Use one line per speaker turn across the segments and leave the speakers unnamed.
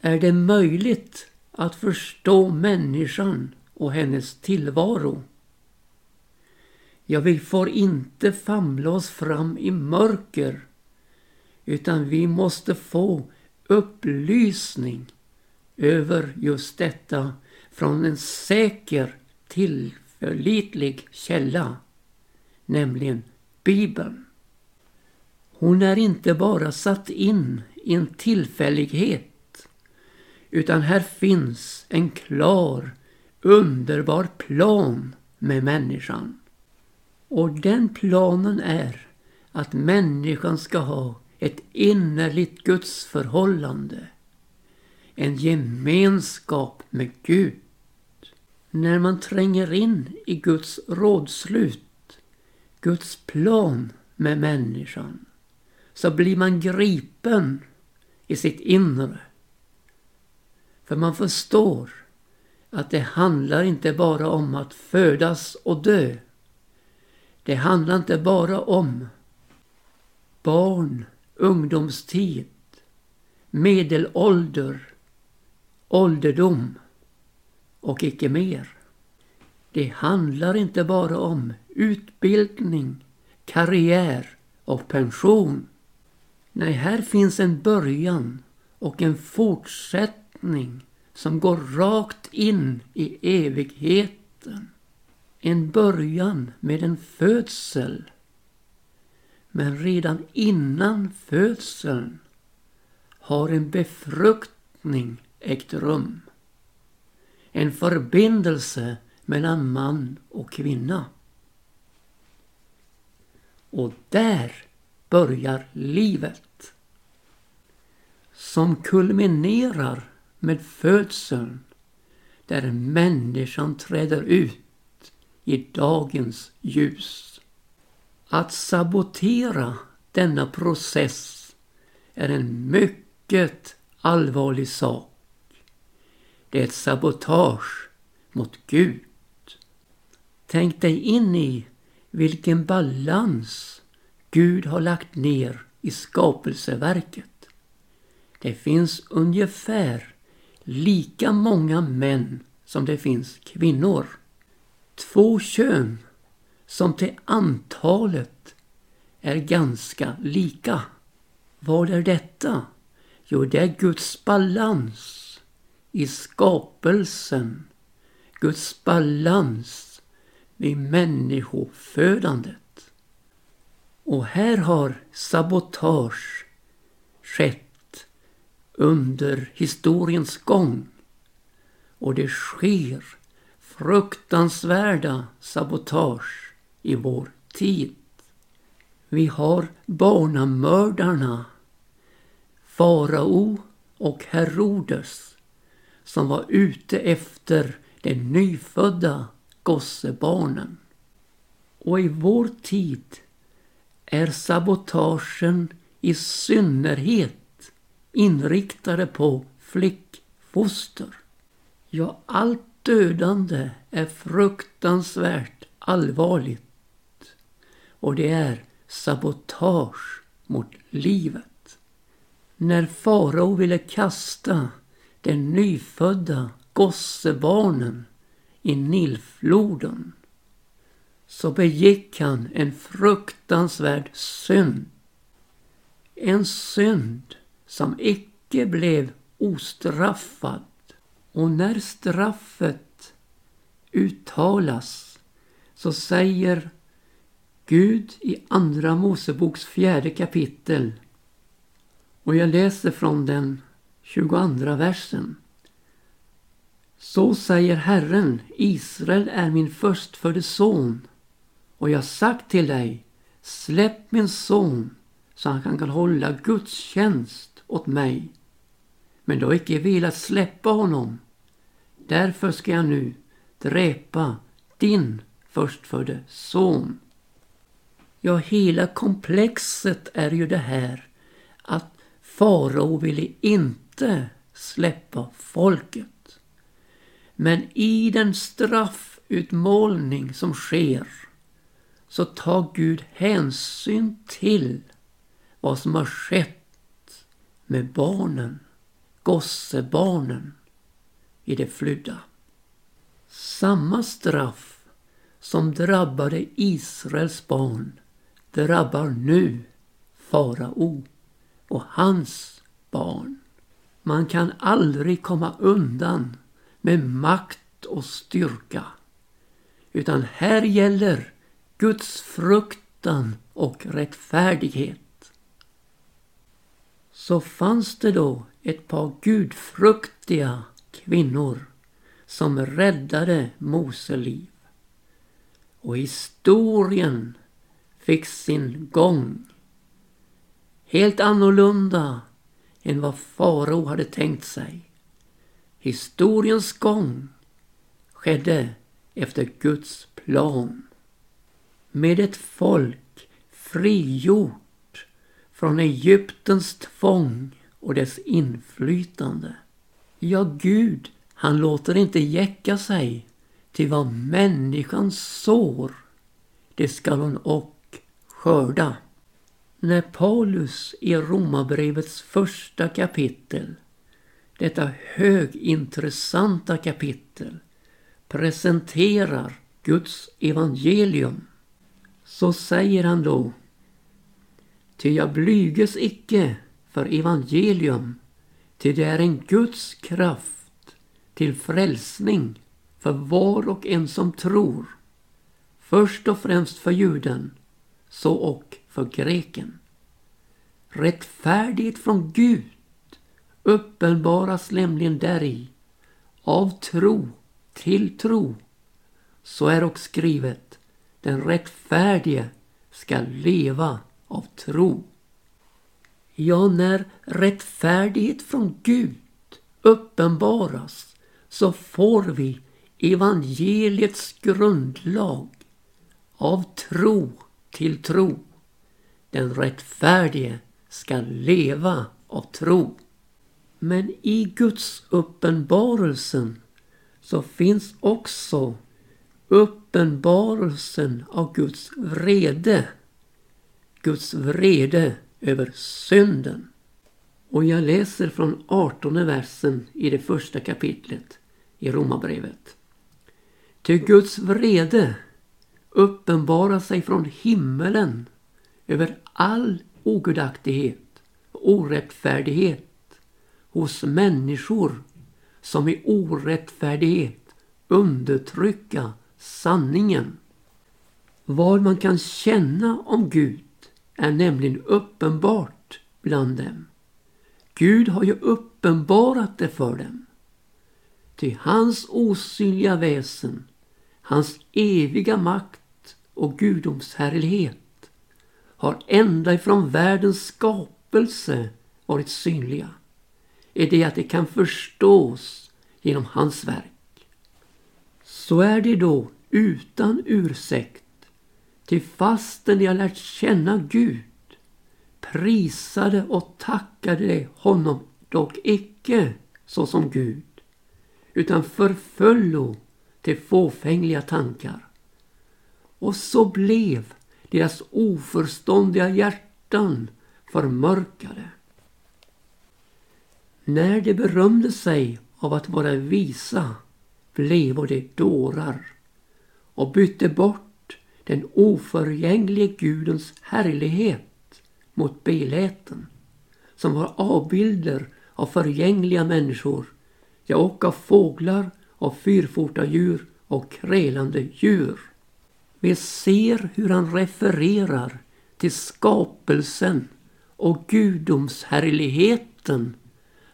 är det möjligt att förstå människan och hennes tillvaro. Ja, vi får inte famla oss fram i mörker utan vi måste få upplysning över just detta från en säker, tillförlitlig källa, nämligen Bibeln. Hon är inte bara satt in i en tillfällighet utan här finns en klar, underbar plan med människan. Och den planen är att människan ska ha ett innerligt gudsförhållande. En gemenskap med Gud. När man tränger in i Guds rådslut, Guds plan med människan, så blir man gripen i sitt inre. För man förstår att det handlar inte bara om att födas och dö. Det handlar inte bara om barn, ungdomstid, medelålder, ålderdom och icke mer. Det handlar inte bara om utbildning, karriär och pension. Nej, här finns en början och en fortsättning som går rakt in i evigheten. En början med en födsel. Men redan innan födseln har en befruktning ägt rum. En förbindelse mellan man och kvinna. Och där börjar livet. Som kulminerar med födseln där människan träder ut i dagens ljus. Att sabotera denna process är en mycket allvarlig sak. Det är ett sabotage mot Gud. Tänk dig in i vilken balans Gud har lagt ner i skapelseverket. Det finns ungefär lika många män som det finns kvinnor. Två kön som till antalet är ganska lika. Vad är detta? Jo, det är Guds balans i skapelsen. Guds balans vid människofödandet. Och här har sabotage skett under historiens gång. Och det sker fruktansvärda sabotage i vår tid. Vi har barnamördarna Farao och Herodes som var ute efter de nyfödda gossebarnen. Och i vår tid är sabotagen i synnerhet inriktade på flickfoster. Ja, allt dödande är fruktansvärt allvarligt. Och det är sabotage mot livet. När farao ville kasta den nyfödda gossebarnen i Nilfloden så begick han en fruktansvärd synd. En synd som icke blev ostraffad. Och när straffet uttalas så säger Gud i Andra Moseboks fjärde kapitel och jag läser från den 22 versen. Så säger Herren, Israel är min förstfödde son och jag sagt till dig, släpp min son så han kan hålla gudstjänst åt mig. Men du har icke velat släppa honom. Därför ska jag nu dräpa din förstfödde son. Ja, hela komplexet är ju det här att farao ville inte inte släppa folket. Men i den straffutmålning som sker så tar Gud hänsyn till vad som har skett med barnen, gossebarnen i det flydda. Samma straff som drabbade Israels barn drabbar nu farao och hans barn. Man kan aldrig komma undan med makt och styrka. Utan här gäller Guds fruktan och rättfärdighet. Så fanns det då ett par gudfruktiga kvinnor som räddade Mose liv. Och historien fick sin gång. Helt annorlunda än vad farao hade tänkt sig. Historiens gång skedde efter Guds plan. Med ett folk frigjort från Egyptens tvång och dess inflytande. Ja, Gud, han låter inte jäcka sig till vad människan sår, det skall hon och skörda. När Paulus i Romarbrevets första kapitel, detta högintressanta kapitel, presenterar Guds evangelium så säger han då Ty jag blyges icke för evangelium, ty det är en Guds kraft till frälsning för var och en som tror. Först och främst för juden, så och för greken. Rättfärdighet från Gud uppenbaras nämligen däri av tro till tro. Så är och skrivet, den rättfärdige skall leva av tro. Ja, när rättfärdighet från Gud uppenbaras så får vi evangeliets grundlag av tro till tro. Den rättfärdige skall leva av tro. Men i Guds uppenbarelsen så finns också uppenbarelsen av Guds vrede. Guds vrede över synden. Och jag läser från 18 versen i det första kapitlet i Romarbrevet. Ty Guds vrede uppenbarar sig från himmelen över all ogudaktighet och orättfärdighet hos människor som i orättfärdighet undertrycka sanningen. Vad man kan känna om Gud är nämligen uppenbart bland dem. Gud har ju uppenbarat det för dem. Ty hans osynliga väsen, hans eviga makt och gudomshärlighet har ända ifrån världens skapelse varit synliga. Är det att det kan förstås genom hans verk. Så är det då utan ursäkt till fastän de har lärt känna Gud prisade och tackade honom dock icke såsom Gud utan förföllo till fåfängliga tankar. Och så blev deras oförståndiga hjärtan förmörkade. När de berömde sig av att vara visa blev de dårar och bytte bort den oförgänglige Gudens härlighet mot beläten som var avbilder av förgängliga människor, ja och av fåglar, av fyrfota djur och krälande djur. Vi ser hur han refererar till skapelsen och gudomshärligheten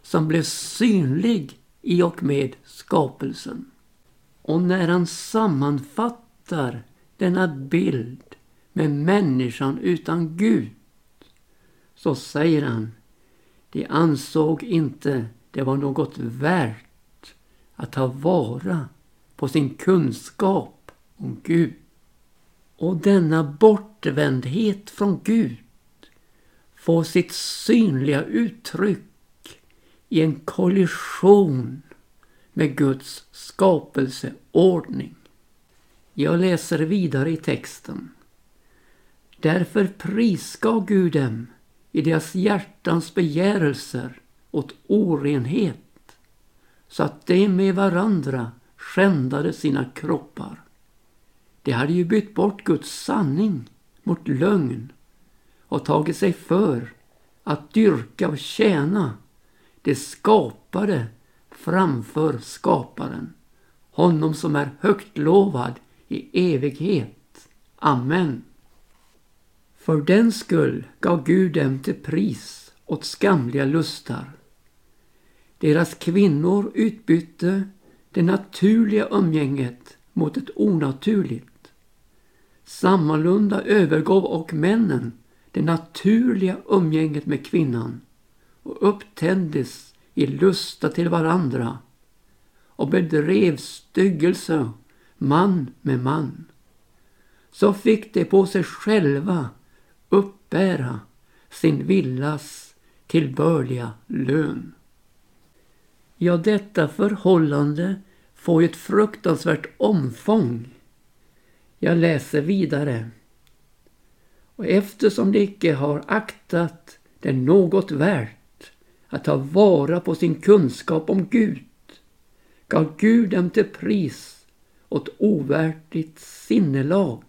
som blev synlig i och med skapelsen. Och när han sammanfattar denna bild med människan utan Gud så säger han de ansåg inte det var något värt att ta vara på sin kunskap om Gud. Och denna bortvändhet från Gud får sitt synliga uttryck i en kollision med Guds skapelseordning. Jag läser vidare i texten. Därför prisgav Gud dem i deras hjärtans begärelser åt orenhet så att de med varandra skändade sina kroppar. De hade ju bytt bort Guds sanning mot lögn och tagit sig för att dyrka och tjäna det skapade framför skaparen, honom som är högt lovad i evighet. Amen. För den skull gav Gud dem till pris åt skamliga lustar. Deras kvinnor utbytte det naturliga umgänget mot ett onaturligt. Sammalunda övergav och männen det naturliga umgänget med kvinnan och upptändes i lusta till varandra och bedrev styggelse man med man. Så fick de på sig själva uppbära sin villas tillbörliga lön. Ja, detta förhållande får ju ett fruktansvärt omfång. Jag läser vidare. Och eftersom de icke har aktat det något värt att ta vara på sin kunskap om Gud gav Gud dem till pris åt ovärdigt sinnelag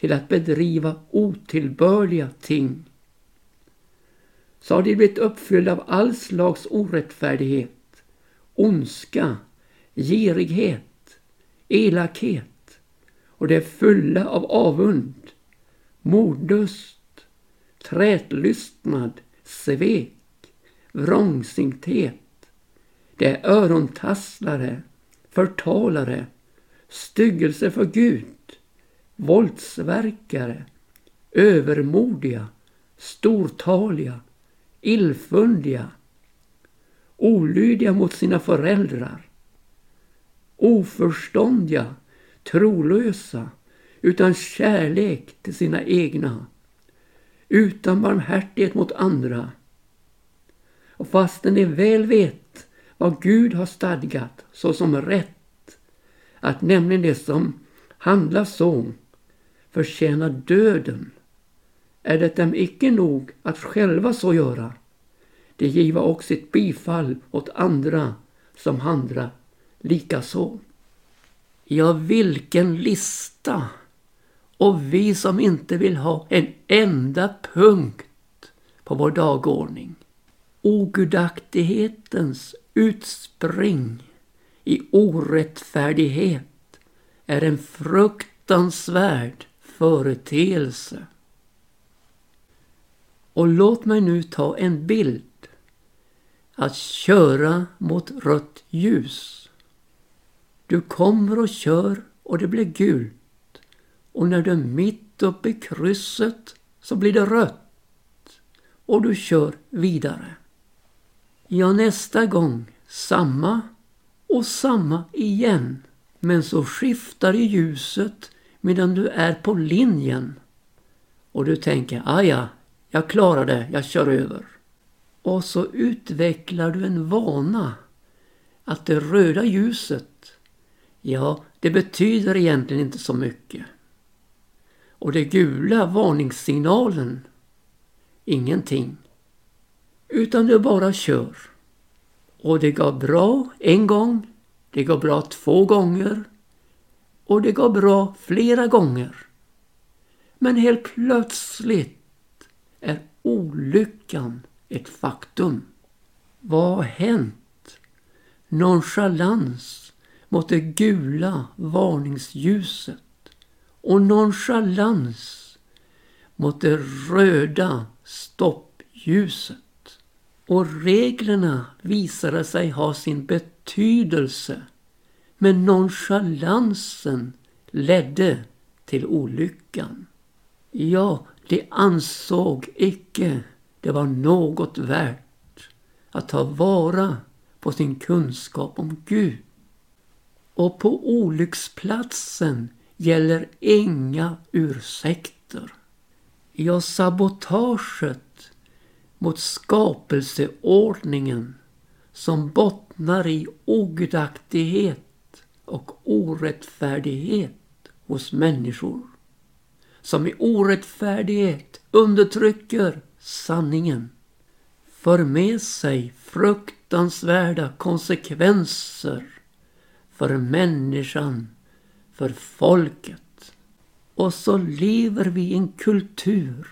till att bedriva otillbörliga ting. Så har de blivit uppfyllda av all slags orättfärdighet, ondska, girighet, elakhet och de är fulla av avund, mordlust, trätlystnad, svek, vrångsinthet. De är örontasslare, förtalare, styggelse för Gud, våldsverkare, övermodiga, stortaliga, illfundiga, olydiga mot sina föräldrar, oförståndiga, trolösa, utan kärlek till sina egna, utan barmhärtighet mot andra. Och fastän de väl vet vad Gud har stadgat såsom rätt, att nämligen det som handlar så förtjänar döden, är det dem icke nog att själva så göra. De giva också ett bifall åt andra som handla likaså. Ja, vilken lista! Och vi som inte vill ha en enda punkt på vår dagordning. Ogudaktighetens utspring i orättfärdighet är en fruktansvärd företeelse. Och låt mig nu ta en bild. Att köra mot rött ljus. Du kommer och kör och det blir gult. Och när du är mitt uppe i krysset så blir det rött. Och du kör vidare. Ja, nästa gång samma och samma igen. Men så skiftar i ljuset medan du är på linjen. Och du tänker, ah, aja, jag klarar det, jag kör över. Och så utvecklar du en vana att det röda ljuset, ja, det betyder egentligen inte så mycket. Och det gula varningssignalen, ingenting. Utan du bara kör. Och det går bra en gång, det går bra två gånger och det går bra flera gånger. Men helt plötsligt är olyckan ett faktum. Vad har hänt? Nonchalans mot det gula varningsljuset och nonchalans mot det röda stoppljuset. Och reglerna visade sig ha sin betydelse. Men nonchalansen ledde till olyckan. Ja, de ansåg icke det var något värt att ta vara på sin kunskap om Gud. Och på olycksplatsen gäller inga ursäkter. Ja, sabotaget mot skapelseordningen som bottnar i ogudaktighet och orättfärdighet hos människor. Som i orättfärdighet undertrycker sanningen. för med sig fruktansvärda konsekvenser för människan, för folket. Och så lever vi i en kultur,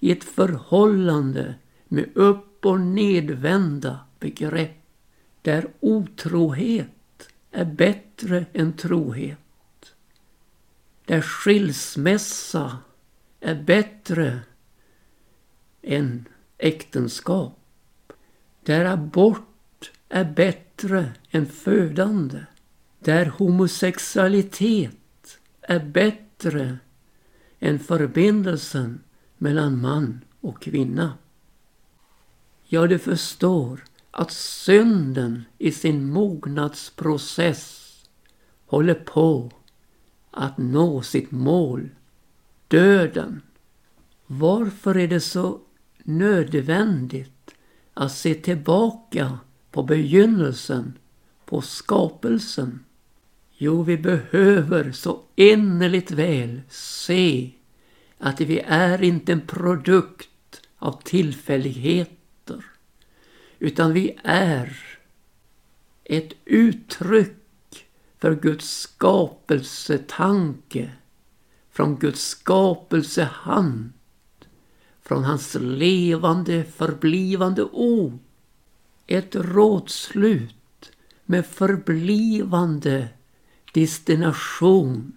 i ett förhållande med upp och nedvända begrepp. Där otrohet är bättre än trohet. Där skilsmässa är bättre än äktenskap. Där abort är bättre än födande. Där homosexualitet är bättre än förbindelsen mellan man och kvinna. Ja, du förstår att synden i sin mognadsprocess håller på att nå sitt mål, döden. Varför är det så nödvändigt att se tillbaka på begynnelsen, på skapelsen? Jo, vi behöver så innerligt väl se att vi är inte en produkt av tillfälligheter. Utan vi är ett uttryck för Guds skapelsetanke. Från Guds skapelsehand. Från hans levande förblivande ord. Ett rådslut med förblivande destination.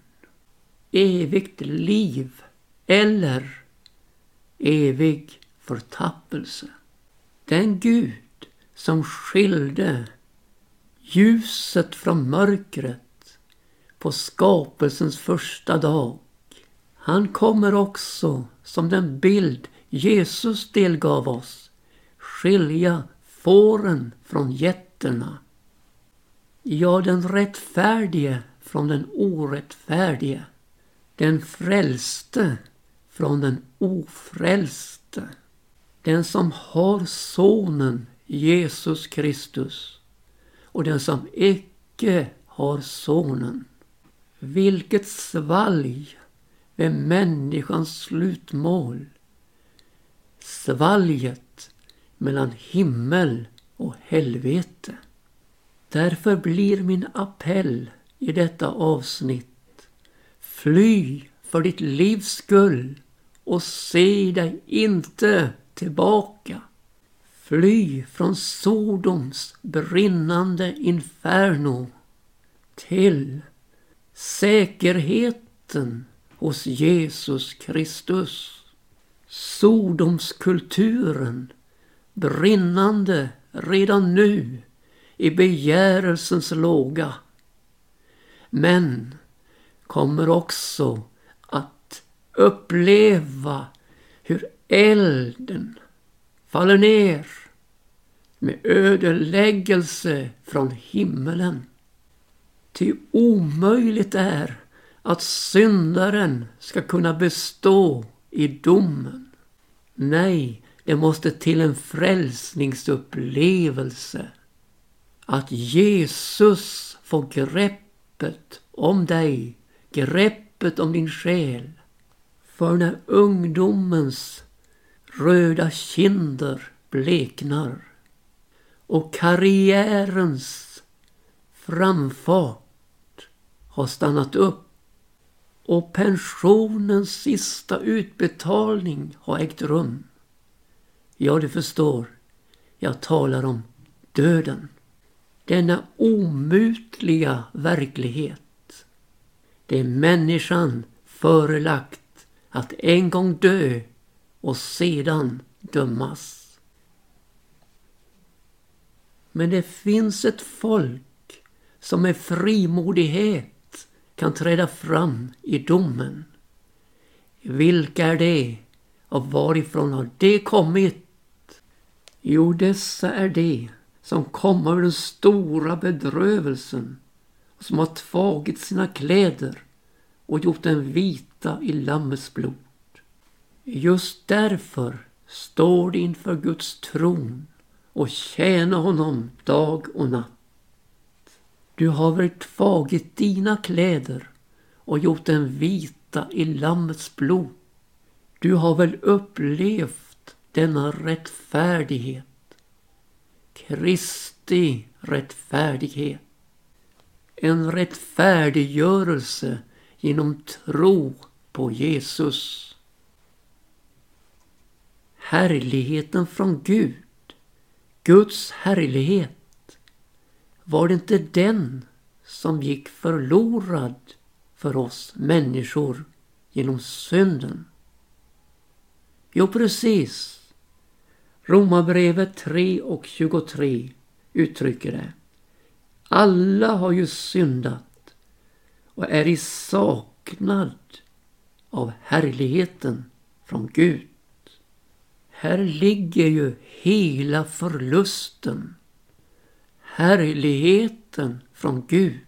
Evigt liv eller evig förtappelse. Den Gud som skilde ljuset från mörkret på skapelsens första dag. Han kommer också som den bild Jesus delgav oss skilja fåren från getterna. Ja, den rättfärdige från den orättfärdige. Den frälste från den ofrälste. Den som har sonen Jesus Kristus och den som icke har sonen. Vilket svalg vid människans slutmål. Svalget mellan himmel och helvete. Därför blir min appell i detta avsnitt. Fly för ditt livs skull och se dig inte tillbaka. Fly från Sodoms brinnande inferno till säkerheten hos Jesus Kristus. Sodomskulturen brinnande redan nu i begärelsens låga. Men kommer också att uppleva hur elden faller ner med ödeläggelse från himmelen. Ty omöjligt är att syndaren ska kunna bestå i domen. Nej, det måste till en frälsningsupplevelse. Att Jesus får greppet om dig, greppet om din själ. För när ungdomens röda kinder bleknar och karriärens framfart har stannat upp och pensionens sista utbetalning har ägt rum. Ja, du förstår, jag talar om döden. Denna omutliga verklighet. Det är människan förelagt att en gång dö och sedan dömas. Men det finns ett folk som med frimodighet kan träda fram i domen. Vilka är det och varifrån har det kommit? Jo, dessa är de som kommer ur den stora bedrövelsen och som har tagit sina kläder och gjort den vita i Lammets blod. Just därför står de inför Guds tron och tjäna honom dag och natt. Du har väl tagit dina kläder och gjort den vita i Lammets blod. Du har väl upplevt denna rättfärdighet Kristi rättfärdighet. En rättfärdiggörelse genom tro på Jesus. Härligheten från Gud, Guds härlighet, var det inte den som gick förlorad för oss människor genom synden? Jo, precis. Romarbrevet 3 och 23 uttrycker det. Alla har ju syndat och är i saknad av härligheten från Gud. Här ligger ju hela förlusten. Härligheten från Gud.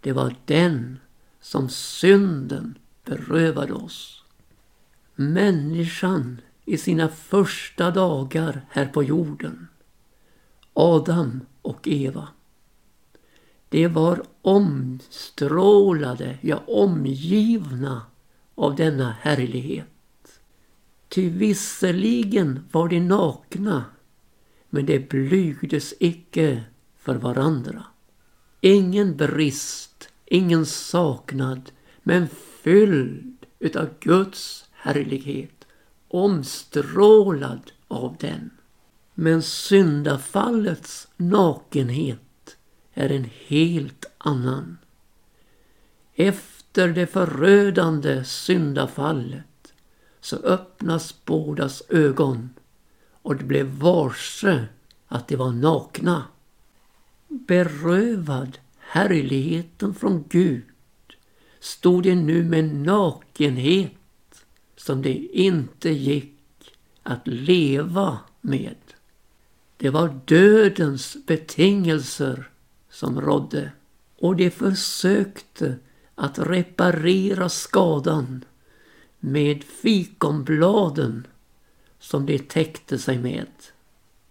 Det var den som synden berövade oss. Människan i sina första dagar här på jorden. Adam och Eva. De var omstrålade, ja omgivna av denna härlighet. Ty visserligen var de nakna, men de blygdes icke för varandra. Ingen brist, ingen saknad, men fylld utav Guds härlighet, omstrålad av den. Men syndafallets nakenhet är en helt annan. Efter det förödande syndafallet så öppnas bådas ögon och de blev varse att de var nakna. Berövad härligheten från Gud stod de nu med nakenhet som det inte gick att leva med. Det var dödens betingelser som rådde och de försökte att reparera skadan med fikonbladen som de täckte sig med.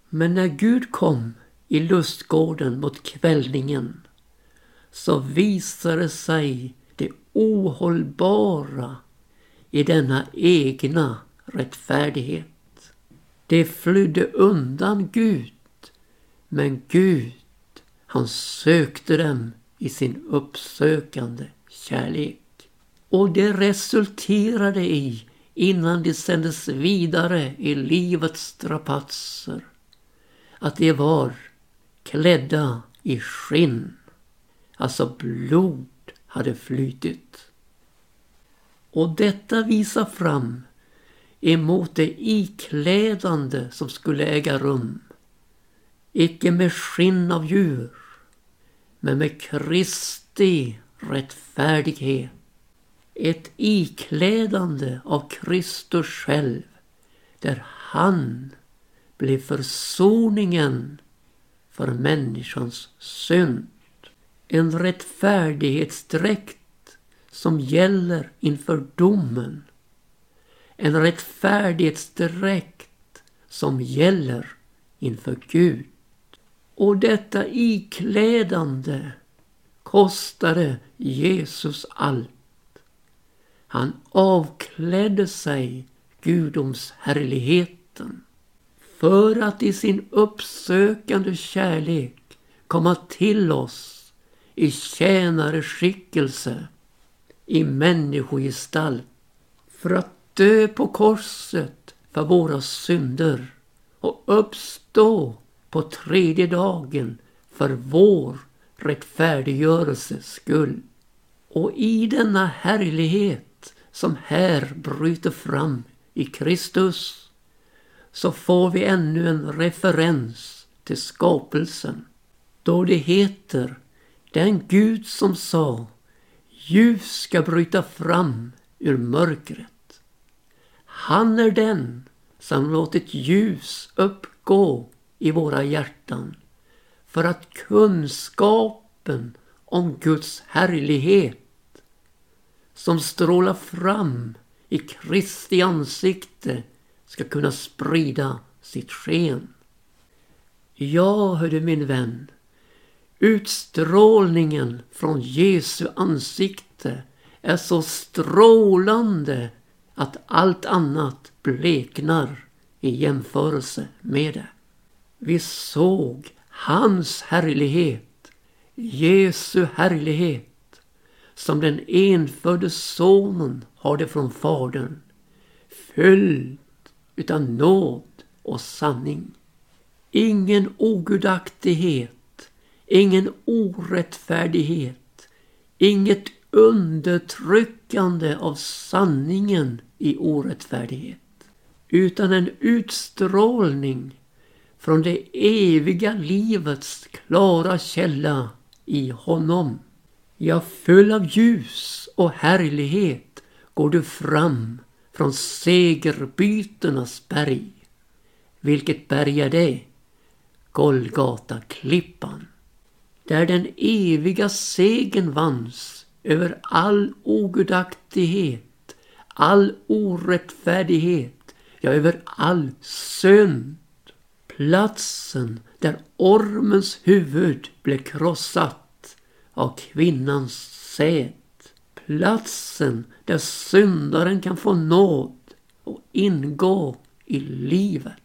Men när Gud kom i lustgården mot kvällningen så visade sig det ohållbara i denna egna rättfärdighet. De flydde undan Gud, men Gud, han sökte dem i sin uppsökande kärlek. Och det resulterade i, innan de sändes vidare i livets strapatser, att de var klädda i skinn. Alltså blod hade flytit. Och detta visar fram emot det iklädande som skulle äga rum. Icke med skinn av djur, men med Kristi rättfärdighet. Ett iklädande av Kristus själv, där han blev försoningen för människans synd. En rättfärdighetsdräkt som gäller inför domen. En rättfärdighetsdräkt som gäller inför Gud. Och detta iklädande kostade Jesus allt. Han avklädde sig gudomshärligheten för att i sin uppsökande kärlek komma till oss i tjänareskickelse i människogestalt för att dö på korset för våra synder och uppstå på tredje dagen för vår rättfärdiggörelses skull. Och i denna härlighet som här bryter fram i Kristus så får vi ännu en referens till skapelsen. Då det heter den Gud som sa Ljus ska bryta fram ur mörkret. Han är den som låtit ljus uppgå i våra hjärtan för att kunskapen om Guds härlighet som strålar fram i Kristi ansikte ska kunna sprida sitt sken. Ja, hörde min vän, Utstrålningen från Jesu ansikte är så strålande att allt annat bleknar i jämförelse med det. Vi såg hans härlighet, Jesu härlighet, som den enfödde sonen har det från Fadern, Följd utav nåd och sanning. Ingen ogudaktighet, ingen orättfärdighet, inget undertryckande av sanningen i orättfärdighet, utan en utstrålning från det eviga livets klara källa i honom. Ja, full av ljus och härlighet går du fram från segerbyternas berg. Vilket berg är det? Golgata-klippan. Där den eviga segern vanns över all ogudaktighet, all orättfärdighet, ja över all synd. Platsen där ormens huvud blev krossat av kvinnans sät. Platsen där syndaren kan få nåd och ingå i livet.